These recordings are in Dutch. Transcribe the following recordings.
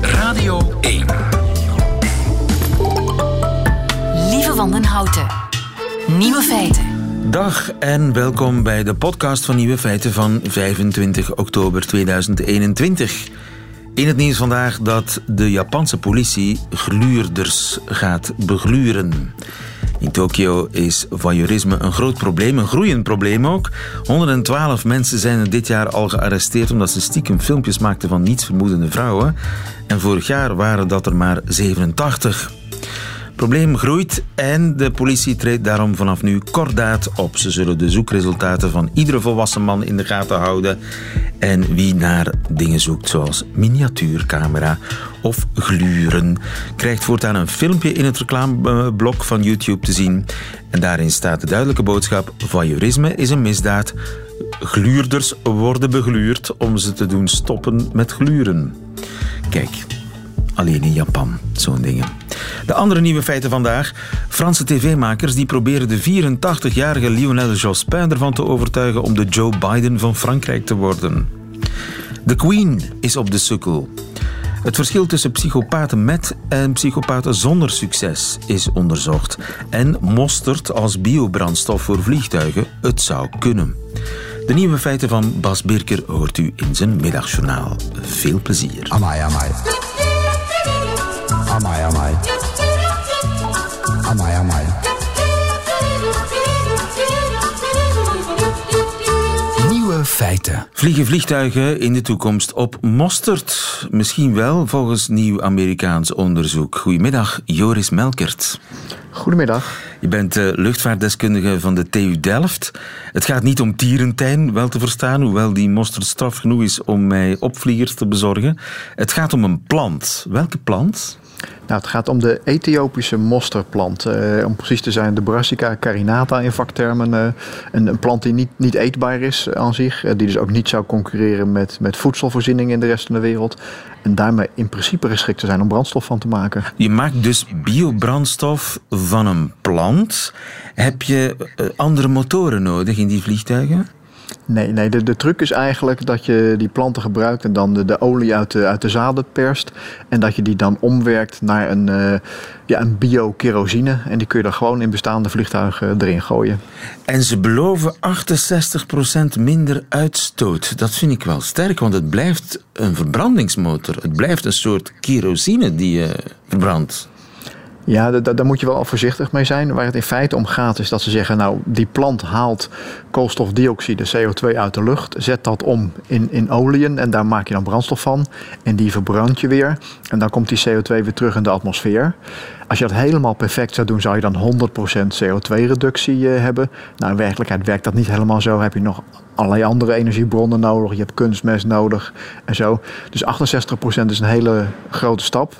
Radio 1. Lieve Wandenhouten. Nieuwe feiten. Dag en welkom bij de podcast van Nieuwe Feiten van 25 oktober 2021. In het nieuws vandaag dat de Japanse politie gluurders gaat begluren. In Tokio is voyeurisme een groot probleem, een groeiend probleem ook. 112 mensen zijn dit jaar al gearresteerd omdat ze stiekem filmpjes maakten van nietsvermoedende vrouwen. En vorig jaar waren dat er maar 87 probleem groeit en de politie treedt daarom vanaf nu kordaat op. Ze zullen de zoekresultaten van iedere volwassen man in de gaten houden. En wie naar dingen zoekt zoals miniatuurcamera of gluren, krijgt voortaan een filmpje in het reclameblok van YouTube te zien. En daarin staat de duidelijke boodschap: voyeurisme is een misdaad. Gluurders worden begluurd om ze te doen stoppen met gluren. Kijk, alleen in Japan, zo'n dingen. De andere nieuwe feiten vandaag. Franse tv-makers die proberen de 84-jarige Lionel Jospin ervan te overtuigen om de Joe Biden van Frankrijk te worden. De Queen is op de sukkel. Het verschil tussen psychopaten met en psychopaten zonder succes is onderzocht. En mosterd als biobrandstof voor vliegtuigen, het zou kunnen. De nieuwe feiten van Bas Birker hoort u in zijn middagjournaal. Veel plezier. Amai, amai. Amai, amai. Amai, amai. Nieuwe feiten. Vliegen vliegtuigen in de toekomst op mosterd? Misschien wel, volgens nieuw Amerikaans onderzoek. Goedemiddag, Joris Melkert. Goedemiddag. Je bent uh, luchtvaartdeskundige van de TU Delft. Het gaat niet om tierentuin, wel te verstaan, hoewel die mosterd straf genoeg is om mij opvliegers te bezorgen. Het gaat om een plant. Welke plant? Nou, het gaat om de Ethiopische mosterplant. Uh, om precies te zijn, de Brassica carinata in vaktermen. Uh, een, een, plant die niet, niet eetbaar is aan zich. Die dus ook niet zou concurreren met, met voedselvoorziening in de rest van de wereld. En daarmee in principe geschikt te zijn om brandstof van te maken. Je maakt dus biobrandstof van een plant. Heb je andere motoren nodig in die vliegtuigen? Nee, nee de, de truc is eigenlijk dat je die planten gebruikt en dan de, de olie uit de, uit de zaden perst. En dat je die dan omwerkt naar een, uh, ja, een bio-kerosine. En die kun je dan gewoon in bestaande vliegtuigen erin gooien. En ze beloven 68% minder uitstoot. Dat vind ik wel sterk, want het blijft een verbrandingsmotor. Het blijft een soort kerosine die je verbrandt. Ja, daar moet je wel voorzichtig mee zijn. Waar het in feite om gaat is dat ze zeggen... nou, die plant haalt koolstofdioxide, CO2 uit de lucht... zet dat om in, in oliën en daar maak je dan brandstof van. En die verbrand je weer. En dan komt die CO2 weer terug in de atmosfeer. Als je dat helemaal perfect zou doen... zou je dan 100% CO2-reductie hebben. Nou, in werkelijkheid werkt dat niet helemaal zo. Heb je nog allerlei andere energiebronnen nodig. Je hebt kunstmest nodig en zo. Dus 68% is een hele grote stap.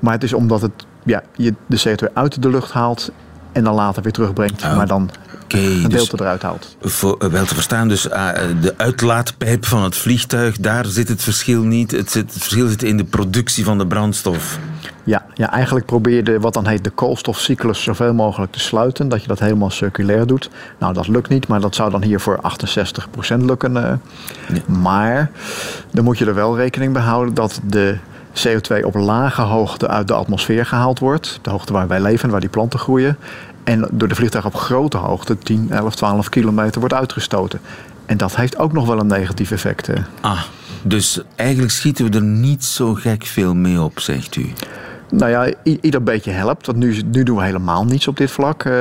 Maar het is omdat het ja, je de CO2 uit de lucht haalt en dan later weer terugbrengt. Oh, maar dan okay, een dus eruit haalt. Voor, wel te verstaan, dus uh, de uitlaatpijp van het vliegtuig, daar zit het verschil niet. Het, zit, het verschil zit in de productie van de brandstof. Ja, ja, eigenlijk probeer je de, wat dan heet de koolstofcyclus zoveel mogelijk te sluiten. Dat je dat helemaal circulair doet. Nou, dat lukt niet, maar dat zou dan hier voor 68% lukken. Uh. Ja. Maar dan moet je er wel rekening mee houden dat de CO2 op lage hoogte uit de atmosfeer gehaald wordt. De hoogte waar wij leven, waar die planten groeien. En door de vliegtuig op grote hoogte, 10, 11, 12 kilometer, wordt uitgestoten. En dat heeft ook nog wel een negatief effect. Ah, dus eigenlijk schieten we er niet zo gek veel mee op, zegt u. Nou ja, ieder beetje helpt. Want nu, nu doen we helemaal niets op dit vlak. Uh,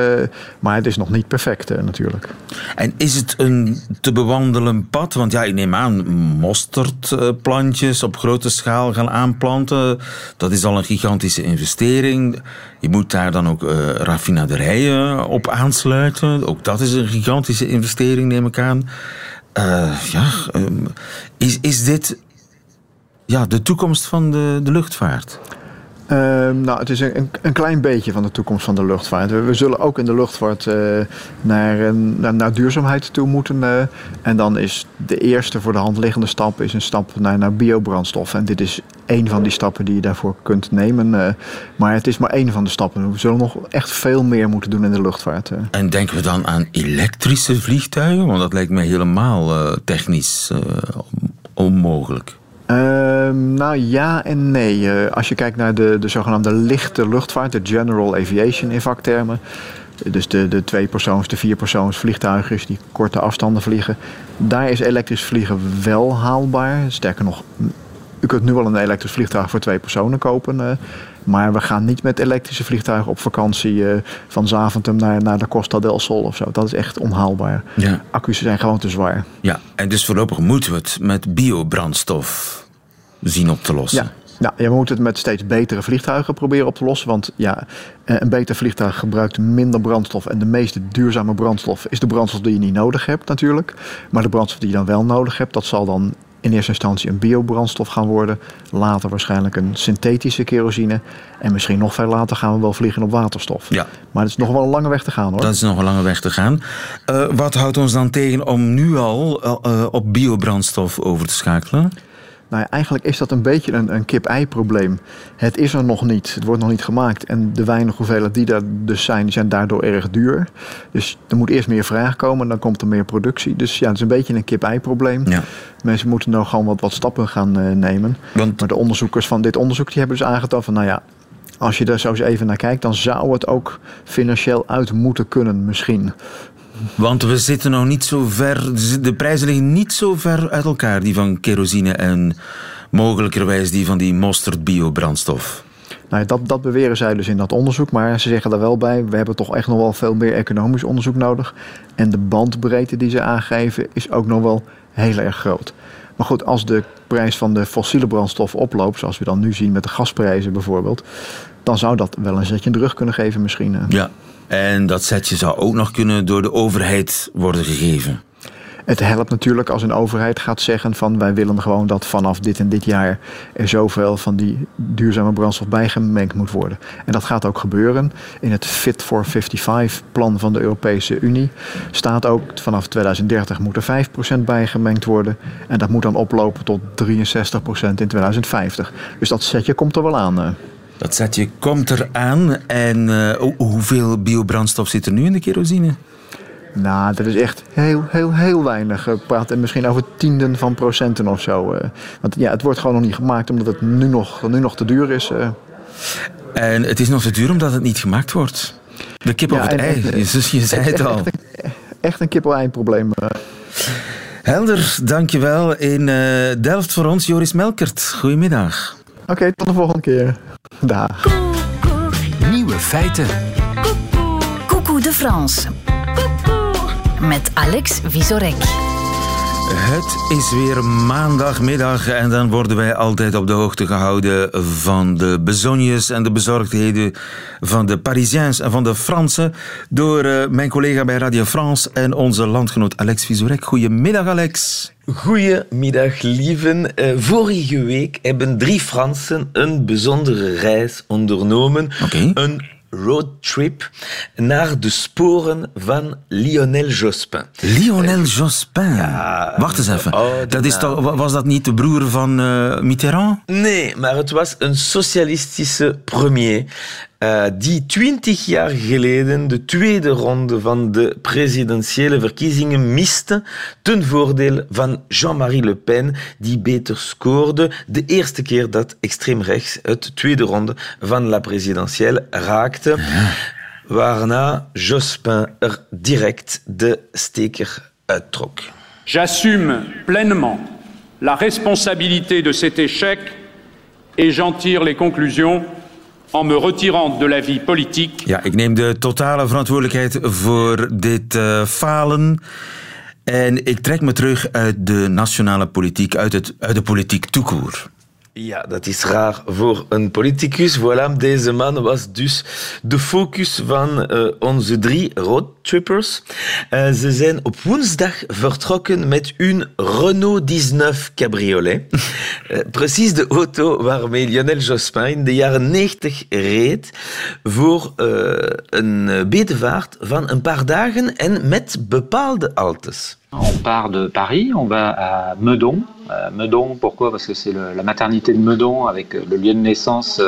maar het is nog niet perfect uh, natuurlijk. En is het een te bewandelen pad? Want ja, ik neem aan, mosterdplantjes op grote schaal gaan aanplanten. Dat is al een gigantische investering. Je moet daar dan ook uh, raffinaderijen op aansluiten. Ook dat is een gigantische investering, neem ik aan. ja, um, is, is dit ja, de toekomst van de, de luchtvaart? Uh, nou, het is een, een, klein beetje van de toekomst van de luchtvaart. We, zullen ook in de luchtvaart uh, naar, naar, naar, duurzaamheid toe moeten. Uh, en dan is de eerste voor de hand liggende stap is een stap naar, naar biobrandstof. En dit is één van die stappen die je daarvoor kunt nemen. Maar het is maar één van de stappen. We zullen nog echt veel meer moeten doen in de luchtvaart. En denken we dan aan elektrische vliegtuigen? Want dat lijkt mij helemaal technisch onmogelijk. Ehm, nou ja en nee. Eh, als je kijkt naar de, de zogenaamde lichte luchtvaart, de general aviation in vaktermen. Dus de, de tweepersoons, de vierpersoons vliegtuigen die korte afstanden vliegen. Daar is elektrisch vliegen wel haalbaar. Sterker nog, u kunt nu wel een elektrisch vliegtuig voor twee personen kopen. Maar we gaan niet met elektrische vliegtuigen op vakantie uh, van Zaventem naar, naar de Costa del Sol of zo. Dat is echt onhaalbaar. Ja. Accu's zijn gewoon te zwaar. Ja, en dus voorlopig moeten we het met biobrandstof zien op te lossen. Ja. Ja, je moet het met steeds betere vliegtuigen proberen op te lossen. Want ja, eh, een beter vliegtuig gebruikt minder brandstof. En de meest duurzame brandstof is de brandstof die je niet nodig hebt natuurlijk. Maar de brandstof die je dan wel nodig hebt, dat zal dan in eerste instantie een biobrandstof gaan worden. Later waarschijnlijk een synthetische kerosine. En misschien nog veel later gaan we wel vliegen op waterstof. Ja. Maar het is nog wel een lange weg te gaan hoor. Dat is nog een lange weg te gaan. Uh, wat houdt ons dan tegen om nu al uh, op biobrandstof over te schakelen? Nou ja, eigenlijk is dat een beetje een, een kip-ei probleem. Het is er nog niet, het wordt nog niet gemaakt. En de weinige hoeveelheden die er dus zijn, die zijn daardoor erg duur. Dus er moet eerst meer vraag komen, dan komt er meer productie. Dus ja, het is een beetje een kip-ei probleem. Ja. Mensen moeten nou gewoon wat, wat stappen gaan uh, nemen. Want... Maar de onderzoekers van dit onderzoek die hebben dus aangetoond van... nou ja, als je daar zo eens even naar kijkt, dan zou het ook financieel uit moeten kunnen misschien. Want we zitten nog niet zo ver, de prijzen liggen niet zo ver uit elkaar, die van kerosine en mogelijkerwijs die van die mosterd biobrandstof. Nou, dat, dat beweren zij dus in dat onderzoek. Maar ze zeggen er wel bij, we hebben toch echt nog wel veel meer economisch onderzoek nodig. En de bandbreedte die ze aangeven is ook nog wel heel erg groot. Maar goed, als de prijs van de fossiele brandstof oploopt, zoals we dan nu zien met de gasprijzen bijvoorbeeld, dan zou dat wel een zetje in de rug kunnen geven misschien. Ja, en dat setje zou ook nog kunnen door de overheid worden gegeven. Het helpt natuurlijk als een overheid gaat zeggen van wij willen gewoon dat vanaf dit en dit jaar er zoveel van die duurzame brandstof bijgemengd moet worden. En dat gaat ook gebeuren. In het Fit for 55 plan van de Europese Unie staat ook vanaf 2030 moet er 5% bijgemengd worden. En dat moet dan oplopen tot 63% in 2050. Dus dat setje komt er wel aan. Eh. Dat setje komt eraan. En uh, hoeveel biobrandstof zit er nu in de kerosine? Nou, dat is echt heel, heel, heel weinig. We praten misschien over tienden van procenten of zo. Eh. Want ja, het wordt gewoon nog niet gemaakt omdat het nu nog, nu nog te duur is. Eh. En het is nog te duur omdat het niet gemaakt wordt. De kip ja, of het ei, je, je zei het al. Echt, een kip of ei probleem. Helder, dankjewel. In Delft voor ons, Joris Melkert. Goedemiddag. Oké, tot de volgende keer. Dag. Nieuwe feiten. Coucou de France. Met Alex Visorek. Het is weer maandagmiddag en dan worden wij altijd op de hoogte gehouden van de bezonjes en de bezorgdheden van de Parisiens en van de Fransen door uh, mijn collega bij Radio France en onze landgenoot Alex Visorek. Goedemiddag Alex. Goedemiddag, lieven. Uh, vorige week hebben drie Fransen een bijzondere reis ondernomen. Okay. Een roadtrip naar de sporen van Lionel Jospin. Lionel Jospin? Ja. Wacht eens even. Oh, dat is toch, was dat niet de broer van uh, Mitterrand? Nee, maar het was een socialistische premier. Uh, die twintig jaar geleden de tweede ronde van de presidentiële verkiezingen miste ten voordeel van Jean-Marie Le Pen, die beter scoorde de eerste keer dat extreem rechts het tweede ronde van la presidentiële raakte. Waarna Jospin er direct de steker uittrok. J'assume pleinement la responsabilité de cet échec et j'en tire les conclusions en me de. Ja, ik neem de totale verantwoordelijkheid voor dit uh, falen. En ik trek me terug uit de nationale politiek, uit, het, uit de politiek toekoer. Ja, dat is raar voor een politicus. Voilà, deze man was dus de focus van uh, onze drie roadtrippers. Uh, ze zijn op woensdag vertrokken met hun Renault 19 Cabriolet. uh, precies de auto waarmee Lionel Jospin in de jaren 90 reed voor een bedevaart van een paar dagen en met bepaalde altes. On part de Paris, on va à Meudon. Euh, Meudon, pourquoi Parce que c'est la maternité de Meudon avec le lieu de naissance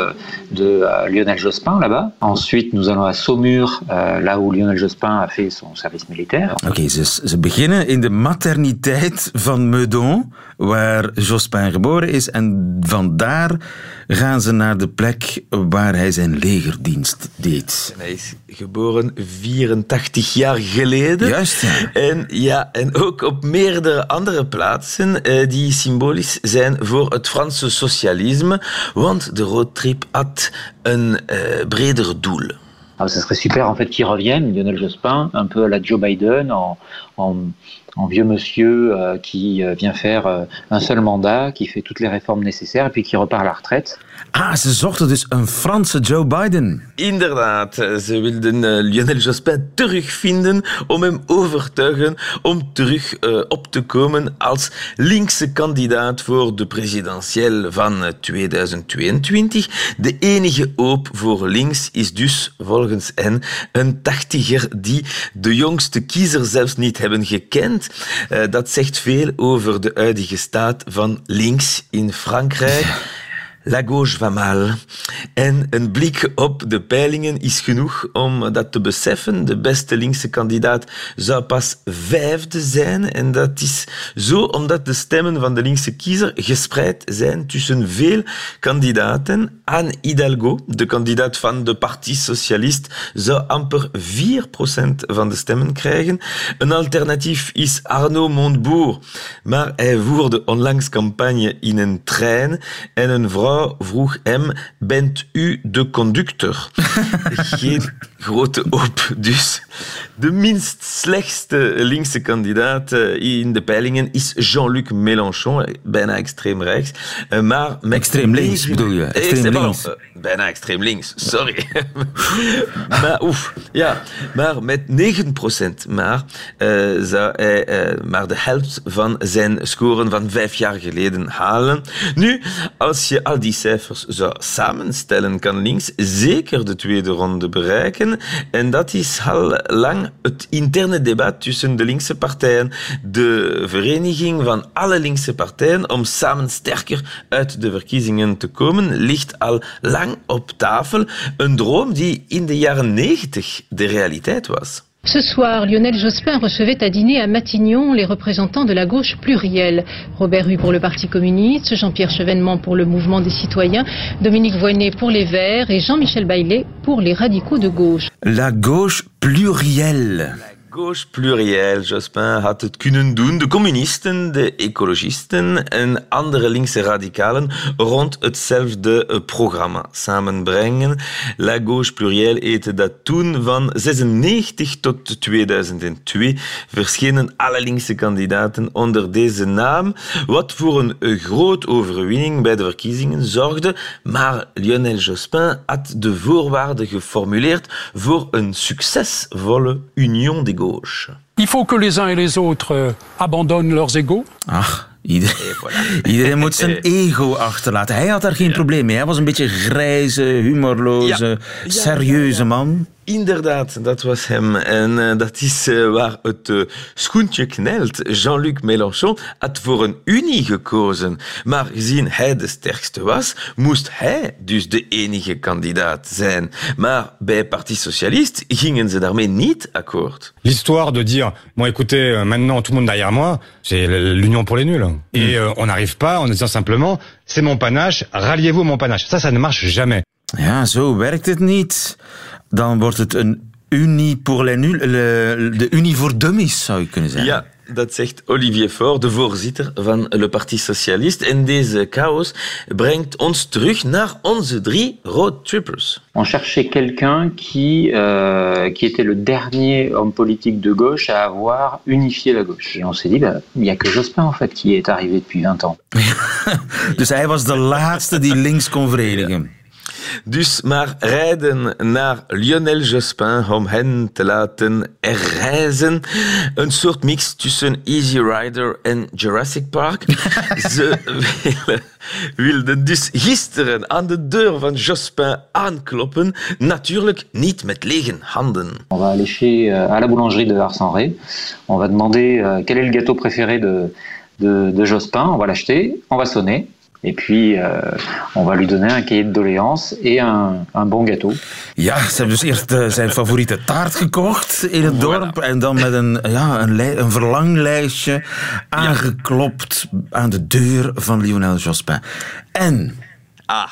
de Lionel Jospin là-bas. Ensuite, nous allons à Saumur, là où Lionel Jospin a fait son service militaire. Oké, okay, ze, ze beginnen in de materniteit van Meudon, waar Jospin geboren is. En vandaar gaan ze naar de plek waar hij zijn legerdienst deed. hij is geboren 84 jaar geleden. Juist, ja. En, ja, en ook op meerdere andere plaatsen eh, die symbolisch zijn voor het Franse socialisme, want de roadtrip had een uh, breder doel. Ah, ça serait super en fait qu'il revienne, Lionel Jospin, un peu à la Joe Biden, en, en en vieux monsieur euh, qui euh, vient faire euh, un seul mandat, qui fait toutes les réformes nécessaires et puis qui repart à la retraite. Ah, ze zochten dus een Franse Joe Biden. Inderdaad, ze wilden uh, Lionel Jospin terugvinden om hem overtuigen om terug uh, op te komen als linkse kandidaat voor de presidentieel van 2022. De enige hoop voor links is dus volgens hen een tachtiger die de jongste kiezer zelfs niet hebben gekend Uh, dat zegt veel over de huidige staat van links in Frankrijk. La gauche va mal. En een blik op de peilingen is genoeg om dat te beseffen. De beste linkse kandidaat zou pas vijfde zijn. En dat is zo omdat de stemmen van de linkse kiezer gespreid zijn tussen veel kandidaten. Anne Hidalgo, de kandidaat van de Parti Socialist, zou amper 4% van de stemmen krijgen. Een alternatief is Arnaud Montebourg. Maar hij voerde onlangs campagne in een trein en een vrouw vroeg hem, bent u de conductor? Geen grote hoop dus. De minst slechtste linkse kandidaat eh, in de peilingen is Jean-Luc Mélenchon, bijna extreem rechts. Eh, maar met extreem links bedoel je? Extreem links. Eh, bijna extreem links, sorry. maar oef, ja, maar met 9% maar uh, zou hij uh, maar de helft van zijn scoren van vijf jaar geleden halen. Nu, als je al die cijfers zou samenstellen, kan links zeker de tweede ronde bereiken. En dat is al lang het interne debat tussen de linkse partijen, de vereniging van alle linkse partijen om samen sterker uit de verkiezingen te komen, ligt al lang op tafel. Een droom die in de jaren 90 de realiteit was. Ce soir, Lionel Jospin recevait à dîner à Matignon les représentants de la gauche plurielle. Robert Hue pour le Parti communiste, Jean-Pierre Chevènement pour le Mouvement des citoyens, Dominique Voynet pour les Verts et Jean-Michel Baillet pour les radicaux de gauche. La gauche plurielle. Gauche pluriel. Jospin had het kunnen doen. De communisten, de ecologisten en andere linkse radicalen rond hetzelfde eh, programma samenbrengen. La gauche pluriel heette dat toen. Van 96 tot 2002 verschenen alle linkse kandidaten onder deze naam, wat voor een eh, groot overwinning bij de verkiezingen zorgde. Maar Lionel Jospin had de voorwaarden geformuleerd voor een succesvolle Union des gauche. Il faut que les uns et les autres euh, abandonnent leurs égaux. Ach, iedereen, voilà. iedereen moet zijn ego achterlaten. Hij had daar geen probleem mee. Hij was een beetje grijze, humorloze, ja. serieuze man. Inderdaad, dat was hem. En uh, dat is uh, waar het uh, schoentje knelt. Jean-Luc Mélenchon had voor een unie gekozen. Maar gezien hij de sterkste was, moest hij dus de enige kandidaat zijn. Maar bij Parti Socialiste gingen ze daarmee niet akkoord. L'histoire de dire, bon écoutez, euh, maintenant tout le monde derrière moi, c'est l'union pour les nuls. Et mm. on n'arrive pas en disant simplement, c'est mon panache, ralliez-vous mon panache. Ça, ça ne marche jamais. Ja, zo werkt het niet. Dan wordt het een unie pour les nuls, de unie voor dummies zou je kunnen zeggen. Ja, dat zegt Olivier Faure, de voorzitter van Le Parti Socialiste. En deze chaos brengt ons terug naar onze drie roadtrippers. On cherchait quelqu'un qui, euh, qui était le dernier homme politique de gauche à avoir unifié la gauche. Et on s'est dit, bah, il n'y a que Jospin en fait qui est arrivé depuis 20 ans. dus hij was de laatste die links kon verenigen. Dus maar rijden naar Lionel Jospin om hen te laten reizen. Een soort mix tussen Easy Rider en Jurassic Park. Ze wilden dus gisteren aan de deur van Jospin aankloppen. Natuurlijk niet met lege handen. On va aller chez, euh, à la boulangerie de Ars-en-Ré. On va demander uh, quel est le gâteau préféré de de, de Jospin, on va l'acheter, on va sonner. Et puis, euh, on va lui donner un cahier de doléances et un, un bon gâteau. Ja, ze hebben dus eerst uh, zijn favoriete taart gekocht in het dorp. En dan met een, ja, een, een verlanglijstje aangeklopt aan de deur van Lionel Jospin. En... Ah,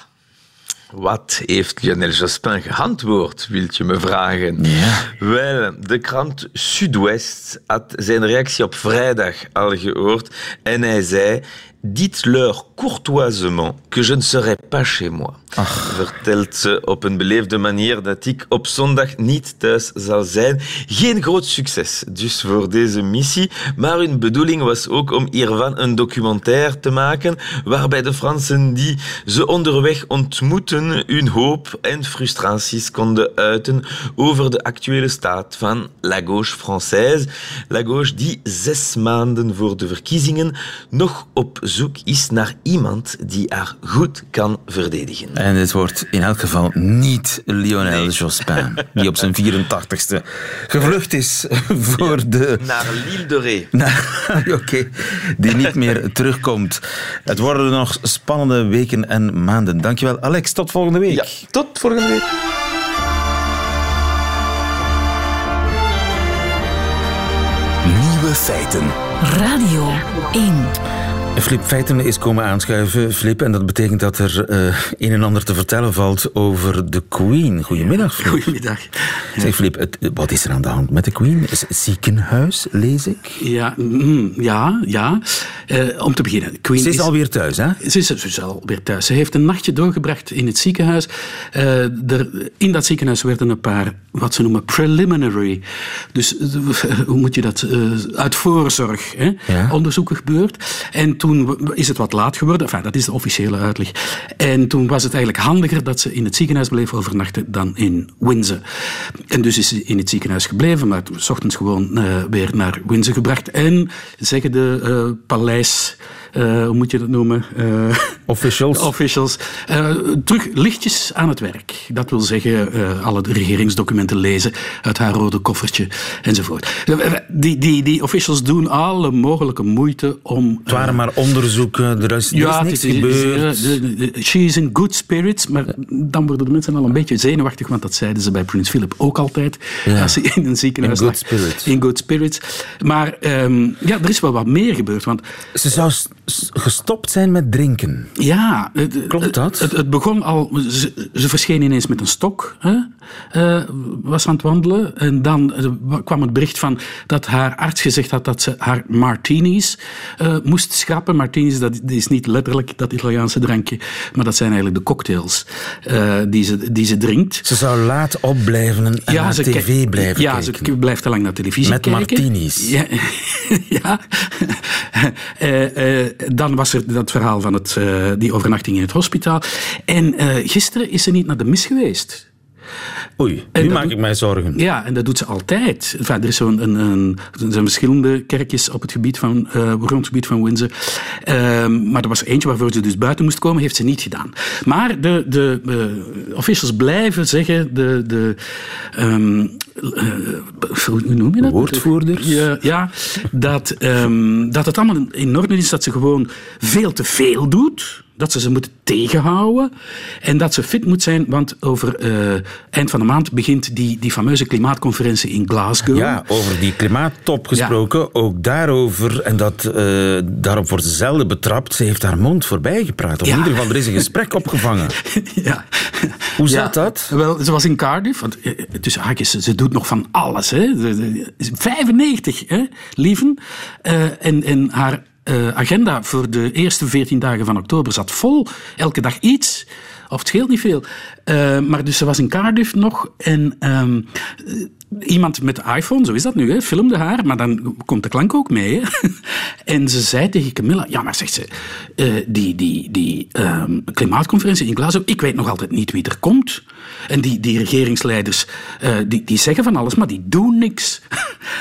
wat heeft Lionel Jospin geantwoord, wilt je me vragen? Ja. Wel, de krant Sud-Ouest had zijn reactie op vrijdag al gehoord en hij zei... Dites-leur courtoisement que je ne serai pas chez moi. Ach. Vertelt ze op een beleefde manier dat ik op zondag niet thuis zal zijn. Geen groot succes dus voor deze missie, maar hun bedoeling was ook om hiervan een documentaire te maken waarbij de Fransen die ze onderweg ontmoeten hun hoop en frustraties konden uiten over de actuele staat van la gauche française. La gauche die zes maanden voor de verkiezingen nog op zoek is naar iemand die haar goed kan verdedigen. En het wordt in elk geval niet Lionel Jospin, die op zijn 84ste gevlucht is voor de... Naar l'île de Ré. Oké, okay. die niet meer terugkomt. Het worden nog spannende weken en maanden. Dankjewel, Alex. Tot volgende week. Ja, tot volgende week. Nieuwe feiten. Radio 1. Flip Feiten is komen aanschuiven, Flip. En dat betekent dat er uh, een en ander te vertellen valt over de Queen. Goedemiddag, Flip. Goedemiddag. Zeg, Flip, het, wat is er aan de hand met de Queen? Is het ziekenhuis, lees ik? Ja, mm, ja, ja. Uh, om te beginnen. Queen ze is, is alweer thuis, hè? Ze is, ze is alweer thuis. Ze heeft een nachtje doorgebracht in het ziekenhuis. Uh, er, in dat ziekenhuis werden een paar, wat ze noemen, preliminary. Dus, hoe moet je dat? uit voorzorg, hè? Ja. Onderzoeken gebeurd. En toen is het wat laat geworden. Enfin, dat is de officiële uitleg. En toen was het eigenlijk handiger dat ze in het ziekenhuis bleef overnachten dan in Windsor. En dus is ze in het ziekenhuis gebleven, maar s ochtends gewoon uh, weer naar Windsor gebracht. En zeggen de uh, paleis... Uh, hoe moet je dat noemen? Uh, officials. officials. Uh, terug lichtjes aan het werk. Dat wil zeggen, alle regeringsdocumenten lezen uit haar rode koffertje enzovoort. Die, die, die officials doen alle mogelijke moeite om. Het waren maar onderzoeken, er is, er ja, is niks gebeurd. She is in good spirits, maar dan worden de mensen al een beetje zenuwachtig, want dat zeiden ze bij Prins Philip ook altijd. Ja. Als ze in een ziekenhuis in good spirits. In good spirits. Maar um, ja, er is wel wat meer gebeurd. Want, ze zou gestopt zijn met drinken. Ja. Het, Klopt dat? Het, het begon al... Ze, ze, verscheen ineens met een stok. Hè? Uh, was aan het wandelen. En dan uh, kwam het bericht van dat haar arts gezegd had dat ze haar martinis uh, moest schrappen. Martinis, dat is niet letterlijk dat Italiaanse drankje. Maar dat zijn eigenlijk de cocktails die, ze, die ze drinkt. Ze zou laat opblijven en ja, naar tv blijven ja, kijken. ze blijft te lang naar televisie met kijken. Met martinis. Ja. ja. dan was er dat verhaal van het, die overnachting in het hospitaal. En gisteren is ze niet naar de mis geweest. Oei, nu maak ik mij zorgen. Ja, en dat doet ze altijd. Enfin, er, is zo'n, een, een, er zijn verschillende kerkjes op het gebied van, uh, rond het gebied van Windsor. Uh, maar er was eentje waarvoor ze dus buiten moest komen, heeft ze niet gedaan. Maar de, de uh, officials blijven zeggen, de, de um, hoe noem je dat? Woordvoerders? Ja, ja dat, um, dat het allemaal in orde is, dat ze gewoon veel te veel doet dat ze ze moeten tegenhouden en dat ze fit moet zijn, want over uh, eind van de maand begint die, die fameuze klimaatconferentie in Glasgow. Ja, over die klimaattop gesproken, ja. ook daarover, en dat, uh, daarop wordt ze zelden betrapt, ze heeft haar mond voorbij gepraat. Of ja. in ieder geval, er is een gesprek opgevangen. ja. Hoe zat dat? Wel, ze was in Cardiff, want tussen haakjes, ze doet nog van alles. Hè. 95, hè, lieven. Uh, en, en haar uh, agenda voor de eerste 14 dagen van oktober zat vol. Elke dag iets. Of het scheelt niet veel. Uh, maar dus ze was in Cardiff nog. En um, iemand met de iPhone, zo is dat nu, hè, filmde haar. Maar dan komt de klank ook mee. Hè. en ze zei tegen Camilla... Ja, maar zegt ze... Uh, die die, die um, klimaatconferentie in Glasgow... Ik weet nog altijd niet wie er komt. En die, die regeringsleiders... Die, die zeggen van alles, maar die doen niks.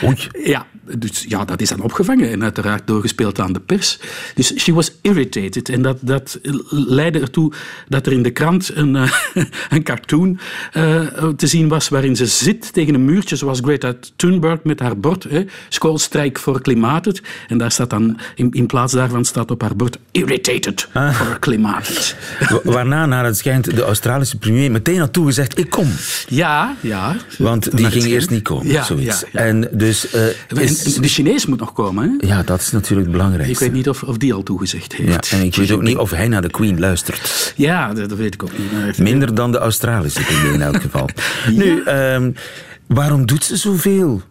Oei. ja. Dus ja, dat is dan opgevangen en uiteraard doorgespeeld aan de pers. Dus she was irritated. En dat, dat leidde ertoe dat er in de krant een, uh, een cartoon uh, te zien was waarin ze zit tegen een muurtje, zoals Greta Thunberg met haar bord, hè, schoolstrijk voor klimaat. En daar staat dan, in, in plaats daarvan staat op haar bord, irritated ah. voor klimaat. Waarna, naar het schijnt, de Australische premier meteen had toegezegd, ik kom. Ja, ja. Want die ging eerst niet komen, ja, zoiets. Ja, ja. En dus... Uh, is... De Chinees moet nog komen, hè? Ja, dat is natuurlijk het belangrijkste. Ik weet niet of, of die al toegezegd heeft. Ja, en ik weet ook niet of hij naar de Queen luistert. Ja, dat, dat weet ik ook niet. Minder dan de Australische in elk geval. Nu, um, waarom doet ze zoveel?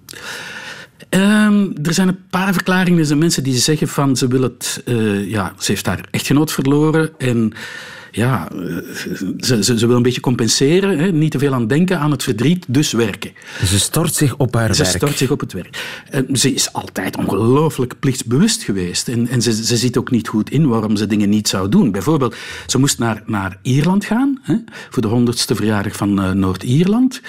Um, er zijn een paar verklaringen. Er zijn mensen die zeggen van ze wil het... Uh, ja, ze heeft haar echtgenoot verloren en ja, ze, ze, ze, wil een beetje compenseren. Hè? Niet te veel aan denken, aan het verdriet, dus werken. Ze stort zich op haar ze werk. Ze stort zich op het werk. En ze is altijd ongelooflijk plichtsbewust geweest. En, en ze, ze ziet ook niet goed in waarom ze dingen niet zou doen. Bijvoorbeeld, ze moest naar, naar Ierland gaan, hè? voor de honderdste verjaardag van uh, Noord-Ierland.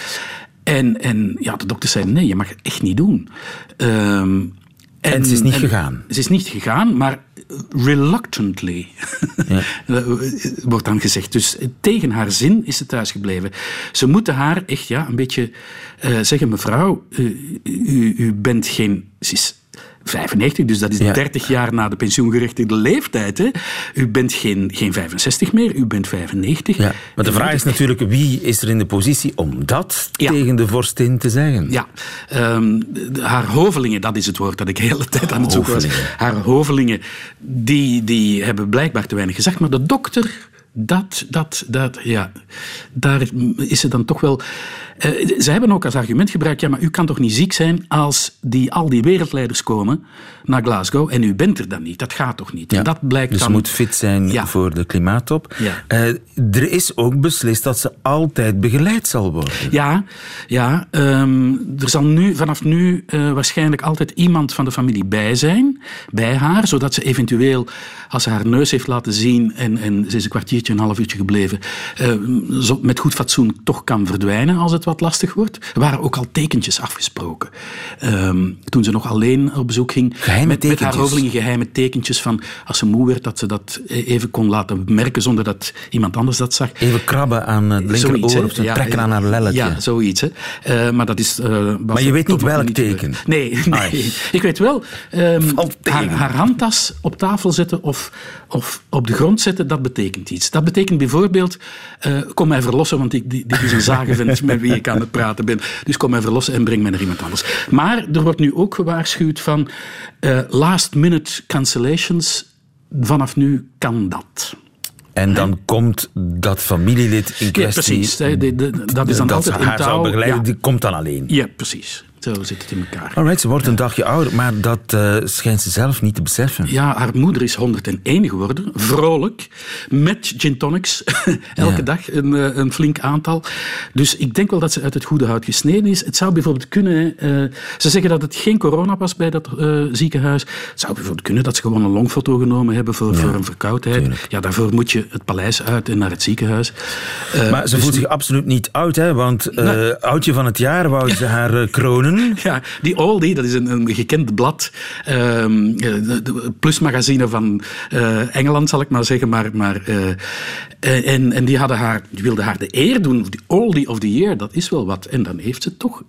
En, en ja, de dokter zei, nee, je mag het echt niet doen. Um, en, en, ze is niet gegaan? Ze is niet gegaan, maar reluctantly, ja. wordt dan gezegd. Dus tegen haar zin is ze thuisgebleven. Ze moeten haar echt ja, een beetje uh, zeggen, mevrouw, u, u bent geen... Ze is 95, dus dat is ja. 30 jaar na de pensioengerechtigde leeftijd. Hè. U bent geen, geen 65 meer, u bent 95. Ja, maar de vraag is natuurlijk, wie is er in de positie om dat ja. tegen de vorstin te zeggen? Ja, um, haar hovelingen, dat is het woord dat ik de hele tijd aan het zoeken was. Haar hovelingen, die, die hebben blijkbaar te weinig gezegd, maar de dokter... Dat, dat, dat, ja. Daar is ze dan toch wel. Uh, ze hebben ook als argument gebruikt: ja, maar u kan toch niet ziek zijn als die, al die wereldleiders komen naar Glasgow en u bent er dan niet? Dat gaat toch niet? Ja, dat blijkt dus dan... ze moet fit zijn ja. voor de klimaattop. Ja. Uh, er is ook beslist dat ze altijd begeleid zal worden. Ja, ja um, er zal nu, vanaf nu uh, waarschijnlijk altijd iemand van de familie bij zijn, bij haar, zodat ze eventueel, als ze haar neus heeft laten zien en, en ze is een kwartiertje, een half uurtje gebleven, uh, zo, met goed fatsoen toch kan verdwijnen als het wat lastig wordt. Er waren ook al tekentjes afgesproken. Um, toen ze nog alleen op bezoek ging, geheime met, met haar hovelingen geheime tekentjes van als ze moe werd, dat ze dat even kon laten merken zonder dat iemand anders dat zag. Even krabben aan het linkeroor of ja, trekken aan haar lelletje. Ja, zoiets. Hè. Uh, maar dat is... Uh, maar je weet niet welk niet teken? Nee, nee. ik weet wel. Um, haar, haar, handtas op tafel zetten of, of op de grond zetten, dat betekent iets. Dat betekent bijvoorbeeld, uh, kom mij verlossen, want ik, dit is een zagenvent met wie ik aan het praten ben. Dus kom mij verlossen en breng mij naar iemand anders. Maar er wordt nu ook gewaarschuwd van uh, last minute cancellations. Vanaf nu kan dat. En dan komt dat familielid in kwestie... Ja, precies. De, de, de, dat is dan dat altijd haar in touw. zou begeleiden, ja. die komt dan alleen. Ja, precies. Zo zit het in elkaar. Alright, ze wordt een dagje ouder, maar dat uh, schijnt ze zelf niet te beseffen. Ja, haar moeder is 101 geworden, vrolijk, met gin tonics, elke ja. dag een, een, flink aantal. Dus ik denk wel dat ze uit het goede hout gesneden is. Het zou bijvoorbeeld kunnen, uh, ze zeggen dat het geen corona was bij dat uh, ziekenhuis. Het zou bijvoorbeeld kunnen dat ze gewoon een longfoto genomen hebben voor, ja, voor een verkoudheid. Tuurlijk. Ja, daarvoor moet je het paleis uit en naar het ziekenhuis. maar ze dus voelt zich absoluut niet oud, hè? want nou, oudje van het jaar wou ze haar kronen. Ja, die Oldie, dat is een, een gekend blad. Um, de, de plusmagazine van uh, Engeland, zal ik maar zeggen. Maar, maar, uh, en, en die, hadden haar, die wilden haar de eer doen. Die Oldie of the Year, dat is wel wat. En dan heeft ze toch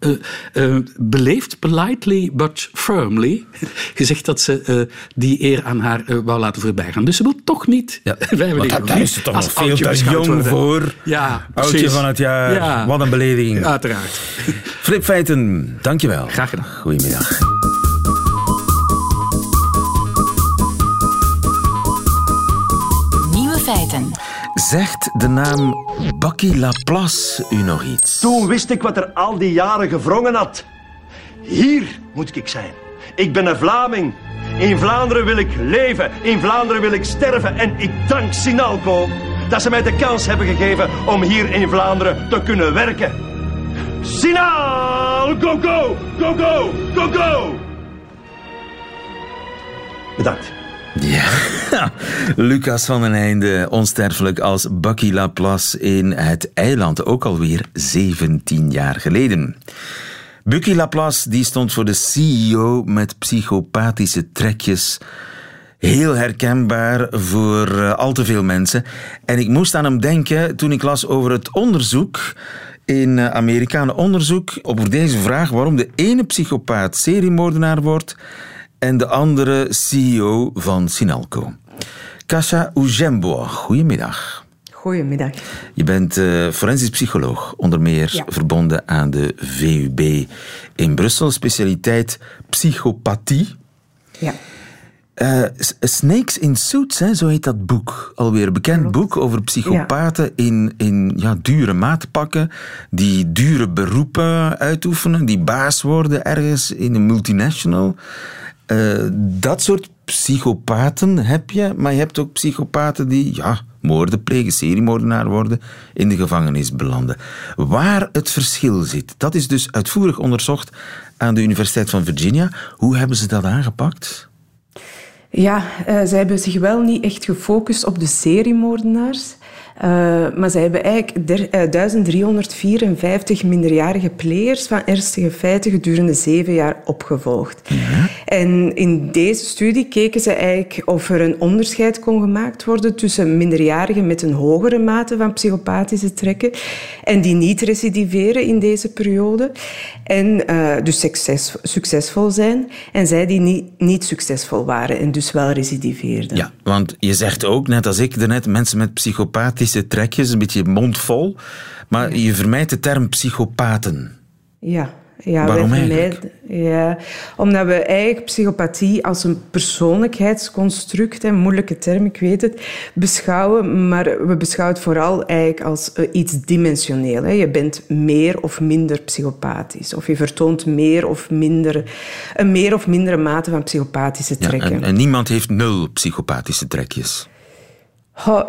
uh, beleefd, politely but firmly, gezegd dat ze die eer aan haar wou laten voorbijgaan. Dus ze wil toch niet... Ja, Want daar is ze toch nog veel te jong worden. voor. Ja, Oudje van het jaar. Ja, wat een belediging. Uiteraard. Flip Feiten, Dankjewel. Graag gedaan. Goedemiddag. Nieuwe feiten. Zegt de naam Bakkie Laplace u nog iets? Toen wist ik wat er al die jaren gewrongen had. Hier moet ik zijn. Ik ben een Vlaming. In Vlaanderen wil ik leven. In Vlaanderen wil ik sterven. En ik dank Sinalco dat ze mij de kans hebben gegeven om hier in Vlaanderen te kunnen werken. Sinaal! Go, go! Go, go! Go, go! Bedankt. Ja, Lucas van den Einde, onsterfelijk als Bakkie Laplace in het eiland, ook alweer 17 jaar geleden. Bucky Laplace die stond voor de CEO met psychopathische trekjes. Heel herkenbaar voor uh, al te veel mensen. En ik moest aan hem denken toen ik las over het onderzoek in uh, Amerika. Een onderzoek over deze vraag waarom de ene psychopaat seriemoordenaar wordt en de andere CEO van Sinalco. Kasha Ujembo, goedemiddag. Goedemiddag. Je bent uh, forensisch psycholoog, onder meer Ja. verbonden aan de VUB in Brussel, specialiteit psychopathie. Ja. Eh, Snakes in Suits, hè, zo heet dat boek. Alweer een bekend boek over psychopaten in, in ja, dure maatpakken, die dure beroepen uitoefenen, die baas worden ergens in een multinational. Eh, dat soort psychopaten heb je, maar je hebt ook psychopaten die ja, moorden plegen, seriemoordenaar worden, in de gevangenis belanden. Waar het verschil zit, dat is dus uitvoerig onderzocht aan de Universiteit van Virginia. Hoe hebben ze dat aangepakt? Ja, eh, zij hebben zich wel niet echt gefocust op de seriemoordenaars. Eh, maar zij hebben eigenlijk der- eh, 1354 minderjarige players van ernstige feiten gedurende zeven jaar opgevolgd. En in deze studie keken ze eigenlijk of er een onderscheid kon gemaakt worden tussen minderjarigen met een hogere mate van psychopathische trekken en die niet recidiveren in deze periode en eh, dus succes, succesvol zijn en zij die niet, niet succesvol waren en dus wel recidiveerden. Ja, want je zegt ook, net als ik daarnet, mensen met psychopathische trekjes, een beetje mondvol. Maar je vermijdt de term psychopaten. Ja, ja Waarom wij eigenlijk? vermijden- Ja, omdat we eigenlijk psychopathie als een persoonlijkheidsconstruct, een moeilijke term, ik weet het, beschouwen. Maar we beschouwen het vooral eigenlijk als eh, iets dimensioneel. Hè. Je bent meer of minder psychopathisch. Of je vertoont meer of minder, een meer of mindere mate van psychopathische Ja, trekken. en, en niemand heeft nul psychopathische trekjes.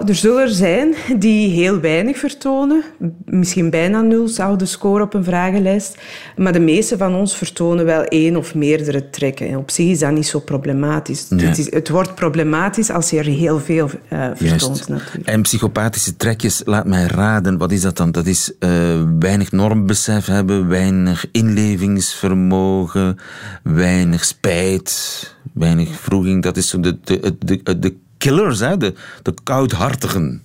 Er zullen er zijn die heel weinig vertonen. Misschien bijna nul zou de score op een vragenlijst. Maar de meeste van ons vertonen wel één of meerdere trekken. En op zich is dat niet zo problematisch. Nee. Het, is, het wordt problematisch als je er heel veel eh, vertoont. Natuurlijk. En psychopathische trekjes, laat mij raden, wat is dat dan? Dat is eh, weinig normbesef hebben, weinig inlevingsvermogen, weinig spijt, weinig vroeging. Dat is zo de, de, de, de killers, hè? De, de koudhartigen.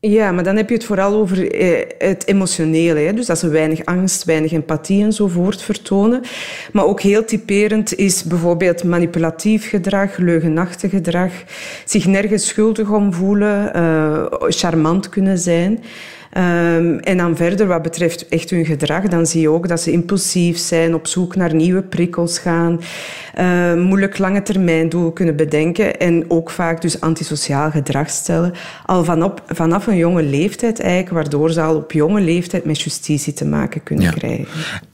Ja, maar dan heb je het vooral over eh, het emotionele. Hè? Dus dat ze weinig angst, weinig empathie enzovoort vertonen. Maar ook heel typerend is bijvoorbeeld manipulatief gedrag, leugenachtig gedrag, zich nergens schuldig om voelen, eh, charmant kunnen zijn. Ehm, en dan verder, wat betreft echt hun gedrag, dan zie je ook dat ze impulsief zijn, op zoek naar nieuwe prikkels gaan, eh, moeilijk lange termijn doelen kunnen bedenken en ook vaak dus antisociaal gedrag stellen. Al vanop, vanaf een jonge leeftijd eigenlijk, waardoor ze al op jonge leeftijd met justitie te maken kunnen Ja. krijgen.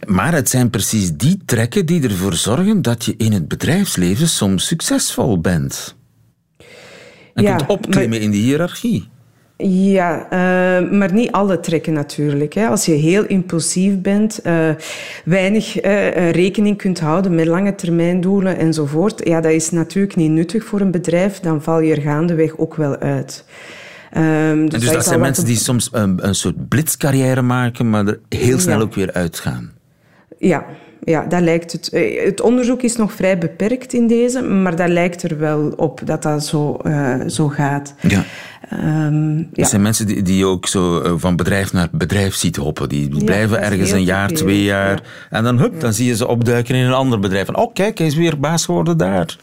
Maar het zijn precies die trekken die ervoor zorgen dat je in het bedrijfsleven soms succesvol bent. En Ja, kunt opklimmen maar- in de hiërarchie. Ja, eh, maar niet alle trekken natuurlijk. Hè. Als je heel impulsief bent, eh, weinig eh, rekening kunt houden met lange termijn doelen enzovoort, ja, dat is natuurlijk niet nuttig voor een bedrijf, dan val je er gaandeweg ook wel uit. Ehm, dus is dat zijn mensen op- die soms een, een soort blitzcarrière maken, maar er heel snel Ja. ook weer uitgaan. Ja, ja dat lijkt het. Het onderzoek is nog vrij beperkt in deze, maar dat lijkt er wel op dat dat zo, zo gaat. Ja. Ehm, ja. Dat zijn mensen die, die ook zo eh, van bedrijf naar bedrijf ziet hoppen. Die, Ja, blijven ergens een jaar, twee jaar. En dan, hup, dan zie je ze opduiken in een ander bedrijf. Van, oh kijk, hij is weer baas geworden daar.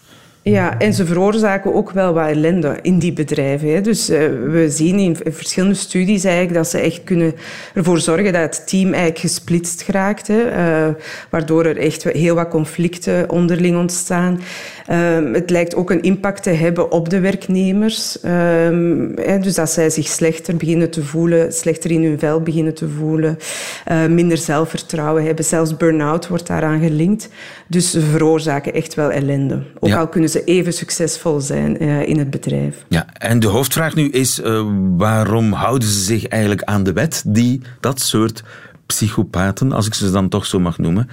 Ja, en ze veroorzaken ook wel wat ellende in die bedrijven. Hè. Dus eh, we zien in verschillende studies eigenlijk dat ze echt kunnen ervoor zorgen dat het team eigenlijk gesplitst geraakt. Hè, eh, waardoor er echt heel wat conflicten onderling ontstaan. Ehm, het lijkt ook een impact te hebben op de werknemers. Hè, dus dat zij zich slechter beginnen te voelen, slechter in hun vel beginnen te voelen, eh, minder zelfvertrouwen hebben. Zelfs burn-out wordt daaraan gelinkt. Dus ze veroorzaken echt wel ellende. Ook Ja. al kunnen ze even succesvol zijn eh, in het bedrijf. Ja, en de hoofdvraag nu is, eh, waarom houden ze zich eigenlijk aan de wet die dat soort psychopaten, als ik ze dan toch zo mag noemen,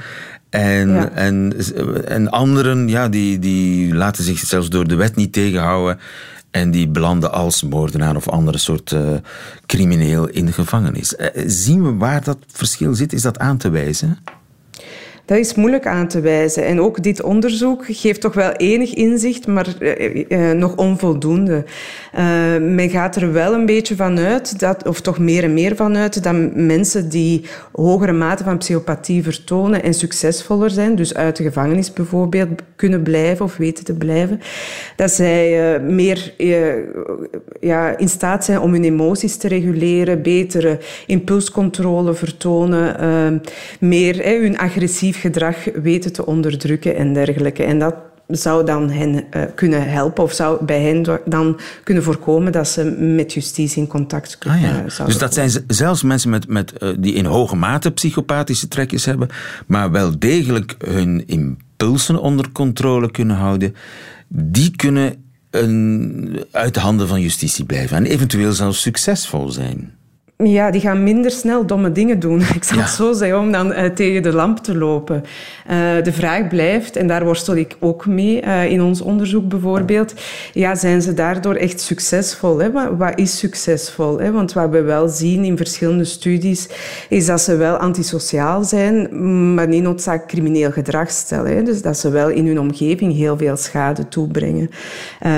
en, Ja. en, en anderen, ja, die, die laten zich zelfs door de wet niet tegenhouden en die belanden als moordenaar of andere soort eh, crimineel in de gevangenis. Eh, zien we waar dat verschil zit? Is dat aan te wijzen? Dat is moeilijk aan te wijzen. En ook dit onderzoek geeft toch wel enig inzicht, maar uh, nog onvoldoende. Uh, men gaat er wel een beetje van uit, dat, of toch meer en meer van uit, dat mensen die hogere mate van psychopathie vertonen en succesvoller zijn, dus uit de gevangenis bijvoorbeeld kunnen blijven of weten te blijven, dat zij meer ja, in staat zijn om hun emoties te reguleren, betere impulscontrole vertonen, meer hun agressief gedrag weten te onderdrukken en dergelijke. En dat zou dan hen uh, kunnen helpen of zou bij hen dan kunnen voorkomen dat ze met justitie in contact kunnen. Ah, ja. uh, dus dat zijn zelfs mensen met, met, uh, die in hoge mate psychopathische trekjes hebben, maar wel degelijk hun impulsen onder controle kunnen houden, die kunnen een, uit de handen van justitie blijven en eventueel zelfs succesvol zijn. Ja, die gaan minder snel domme dingen doen. Ik zal ja. het zo zeggen, om dan uh, tegen de lamp te lopen. Uh, de vraag blijft, en daar worstel ik ook mee uh, in ons onderzoek bijvoorbeeld, ja, zijn ze daardoor echt succesvol? Hè? Wat, wat is succesvol? Hè? Want wat we wel zien in verschillende studies, is dat ze wel antisociaal zijn, maar niet noodzakelijk crimineel gedrag stellen. Hè? Dus dat ze wel in hun omgeving heel veel schade toebrengen.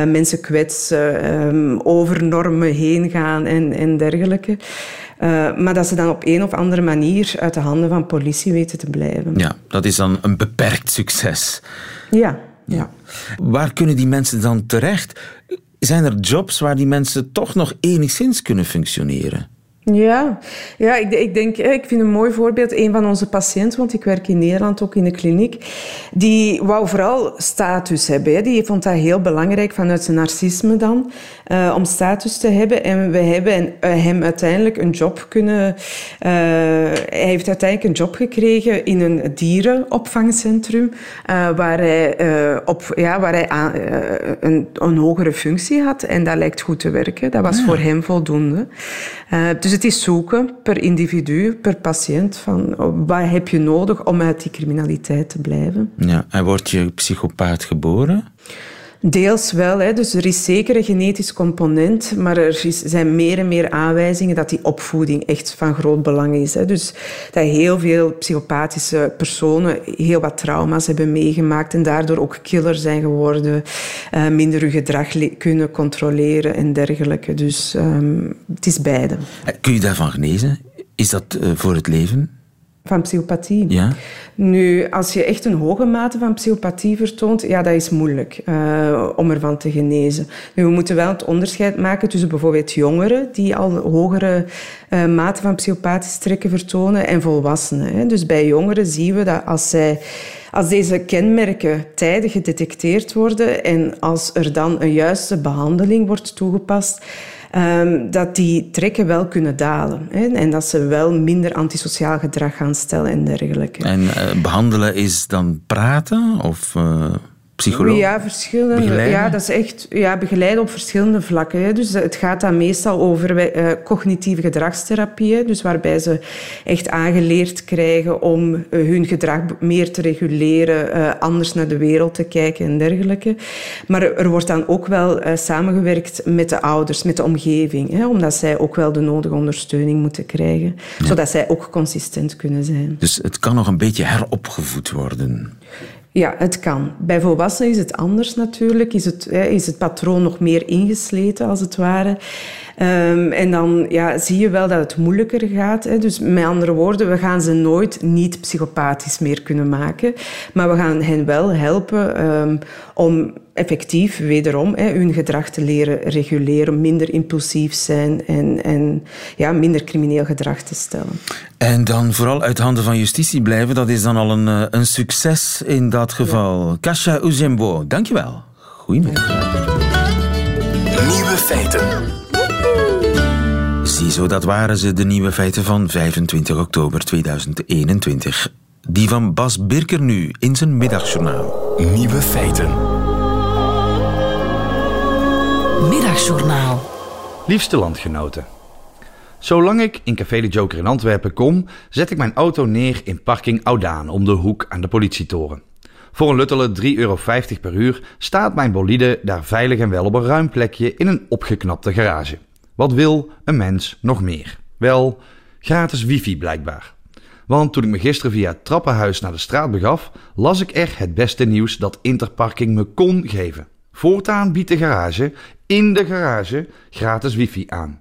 mensen kwetsen, um, over normen heen gaan en, en dergelijke. Uh, maar dat ze dan op een of andere manier uit de handen van politie weten te blijven. Ja, dat is dan een beperkt succes. Ja, ja. Waar kunnen die mensen dan terecht? Zijn er jobs waar die mensen toch nog enigszins kunnen functioneren? Ja, ja ik, ik, denk, ik vind een mooi voorbeeld. Een van onze patiënten, want ik werk in Nederland ook in de kliniek, die wou vooral status hebben. Die vond dat heel belangrijk vanuit zijn narcisme dan, uh, om status te hebben. En we hebben uh, hem uiteindelijk een job kunnen... Uh, hij heeft uiteindelijk een job gekregen in een dierenopvangcentrum, waar hij, op, ja, waar hij aan, een, een, hogere functie had. En dat lijkt goed te werken. Dat was ja. voor hem voldoende. dus het is zoeken per individu, per patiënt, van wat heb je nodig om uit die criminaliteit te blijven. Ja, en word je psychopaat geboren? Deels wel. Hè. Dus er is zeker een genetisch component, maar er is, zijn meer en meer aanwijzingen dat die opvoeding echt van groot belang is. Hè. Dus dat heel veel psychopathische personen heel wat trauma's hebben meegemaakt en daardoor ook killer zijn geworden, uh, minder hun gedrag kunnen controleren en dergelijke. Dus um, het is beide. Kun je daarvan genezen? Is dat uh, voor het leven? Van psychopathie? Ja. Nu, als je echt een hoge mate van psychopathie vertoont, ja, dat is moeilijk uh, om ervan te genezen. Nu, we moeten wel het onderscheid maken tussen bijvoorbeeld jongeren die al hogere uh, mate van psychopathische trekken vertonen en volwassenen. Hè. Dus bij jongeren zien we dat als zij als deze kenmerken tijdig gedetecteerd worden en als er dan een juiste behandeling wordt toegepast, um, dat die trekken wel kunnen dalen. Hè, en dat ze wel minder antisociaal gedrag gaan stellen en dergelijke. En uh, behandelen is dan praten of... Uh psycholoog? Ja, verschillende. Ja, dat is echt ja, begeleiden op verschillende vlakken. Hè. Dus het gaat dan meestal over uh, cognitieve gedragstherapie. Dus waarbij ze echt aangeleerd krijgen om uh, hun gedrag meer te reguleren, uh, anders naar de wereld te kijken en dergelijke. Maar er wordt dan ook wel samengewerkt met de ouders, met de omgeving. Hè, omdat zij ook wel de nodige ondersteuning moeten krijgen. Ja. Zodat zij ook consistent kunnen zijn. Dus het kan nog een beetje heropgevoed worden. Ja, het kan. Bij volwassenen is het anders natuurlijk. Is het, is het patroon nog meer ingesleten, als het ware. Um, en dan ja, zie je wel dat het moeilijker gaat. Hè. Dus met andere woorden, we gaan ze nooit niet psychopathisch meer kunnen maken. Maar we gaan hen wel helpen um, om effectief, wederom, hè, hun gedrag te leren reguleren, minder impulsief zijn en, en ja, minder crimineel gedrag te stellen. En dan vooral uit handen van justitie blijven, dat is dan al een, een succes in dat geval. Ja. Kasia Uzembo, dankjewel. Goedemiddag. Nieuwe feiten. Ziezo, dat waren ze, de nieuwe feiten van 25 oktober 2021. Die van Bas Birker nu in zijn middagjournaal. Nieuwe feiten. Middagjournaal. Liefste landgenoten. Zolang ik in Café de Joker in Antwerpen kom, zet ik mijn auto neer in parking Oudaan om de hoek aan de politietoren. Voor een luttele 3,50 euro per uur staat mijn bolide daar veilig en wel op een ruim plekje in een opgeknapte garage. Wat wil een mens nog meer? Wel, gratis wifi blijkbaar. Want toen ik me gisteren via het trappenhuis naar de straat begaf, las ik er het beste nieuws dat Interparking me kon geven. Voortaan biedt de garage, in de garage, gratis wifi aan.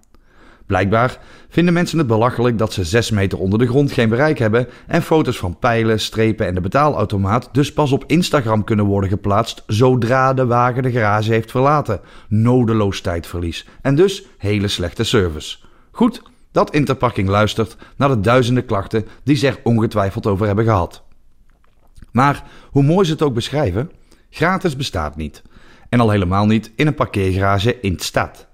Blijkbaar vinden mensen het belachelijk dat ze 6 meter onder de grond geen bereik hebben en foto's van pijlen, strepen en de betaalautomaat dus pas op Instagram kunnen worden geplaatst zodra de wagen de garage heeft verlaten. Nodeloos tijdverlies en dus hele slechte service. Goed dat Interparking luistert naar de duizenden klachten die ze er ongetwijfeld over hebben gehad. Maar hoe mooi ze het ook beschrijven, gratis bestaat niet. En al helemaal niet in een parkeergarage in de stad.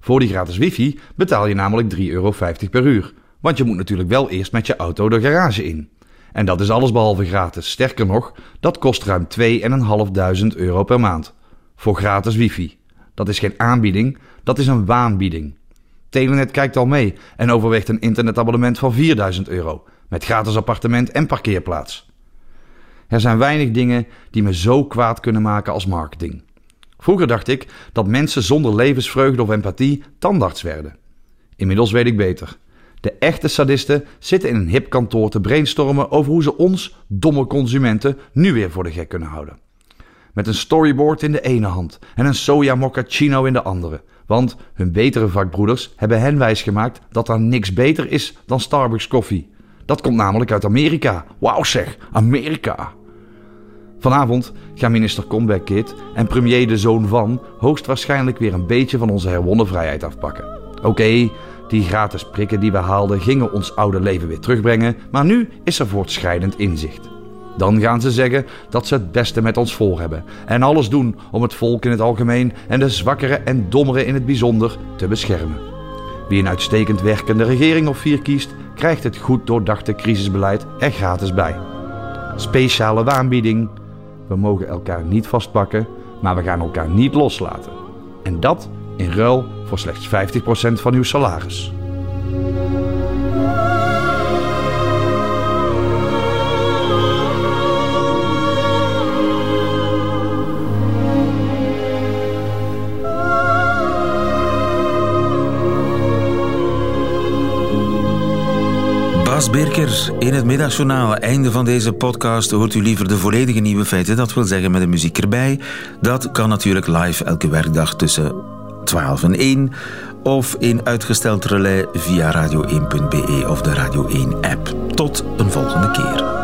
Voor die gratis wifi betaal je namelijk 3,50 euro per uur. Want je moet natuurlijk wel eerst met je auto de garage in. En dat is allesbehalve gratis. Sterker nog, dat kost ruim 2.500 euro per maand. Voor gratis wifi. Dat is geen aanbieding, dat is een waanbieding. Telenet kijkt al mee en overweegt een internetabonnement van 4000 euro. Met gratis appartement en parkeerplaats. Er zijn weinig dingen die me zo kwaad kunnen maken als marketing. Vroeger dacht ik dat mensen zonder levensvreugde of empathie tandarts werden. Inmiddels weet ik beter. De echte sadisten zitten in een hip kantoor te brainstormen over hoe ze ons, domme consumenten, nu weer voor de gek kunnen houden. Met een storyboard in de ene hand en een soja mochaccino in de andere. Want hun betere vakbroeders hebben hen wijsgemaakt dat er niks beter is dan Starbucks koffie. Dat komt namelijk uit Amerika. Wauw zeg, Amerika. Vanavond gaan minister Comeback Kid en premier de zoon van hoogstwaarschijnlijk weer een beetje van onze herwonnen vrijheid afpakken. Oké, die gratis prikken die we haalden gingen ons oude leven weer terugbrengen, maar nu is er voortschrijdend inzicht. Dan gaan ze zeggen dat ze het beste met ons voor hebben en alles doen om het volk in het algemeen en de zwakkeren en dommeren in het bijzonder te beschermen. Wie een uitstekend werkende regering of vier kiest, krijgt het goed doordachte crisisbeleid er gratis bij. Speciale waanbieding we mogen elkaar niet vastpakken, maar we gaan elkaar niet loslaten. En dat in ruil voor slechts 50% van uw salaris. Birker in het middagjournaal. Einde van deze podcast hoort u liever de volledige nieuwe feiten. Dat wil zeggen met de muziek erbij. Dat kan natuurlijk live elke werkdag tussen 12 en 1. Of in uitgesteld relais via radio1.be of de Radio 1 app. Tot een volgende keer.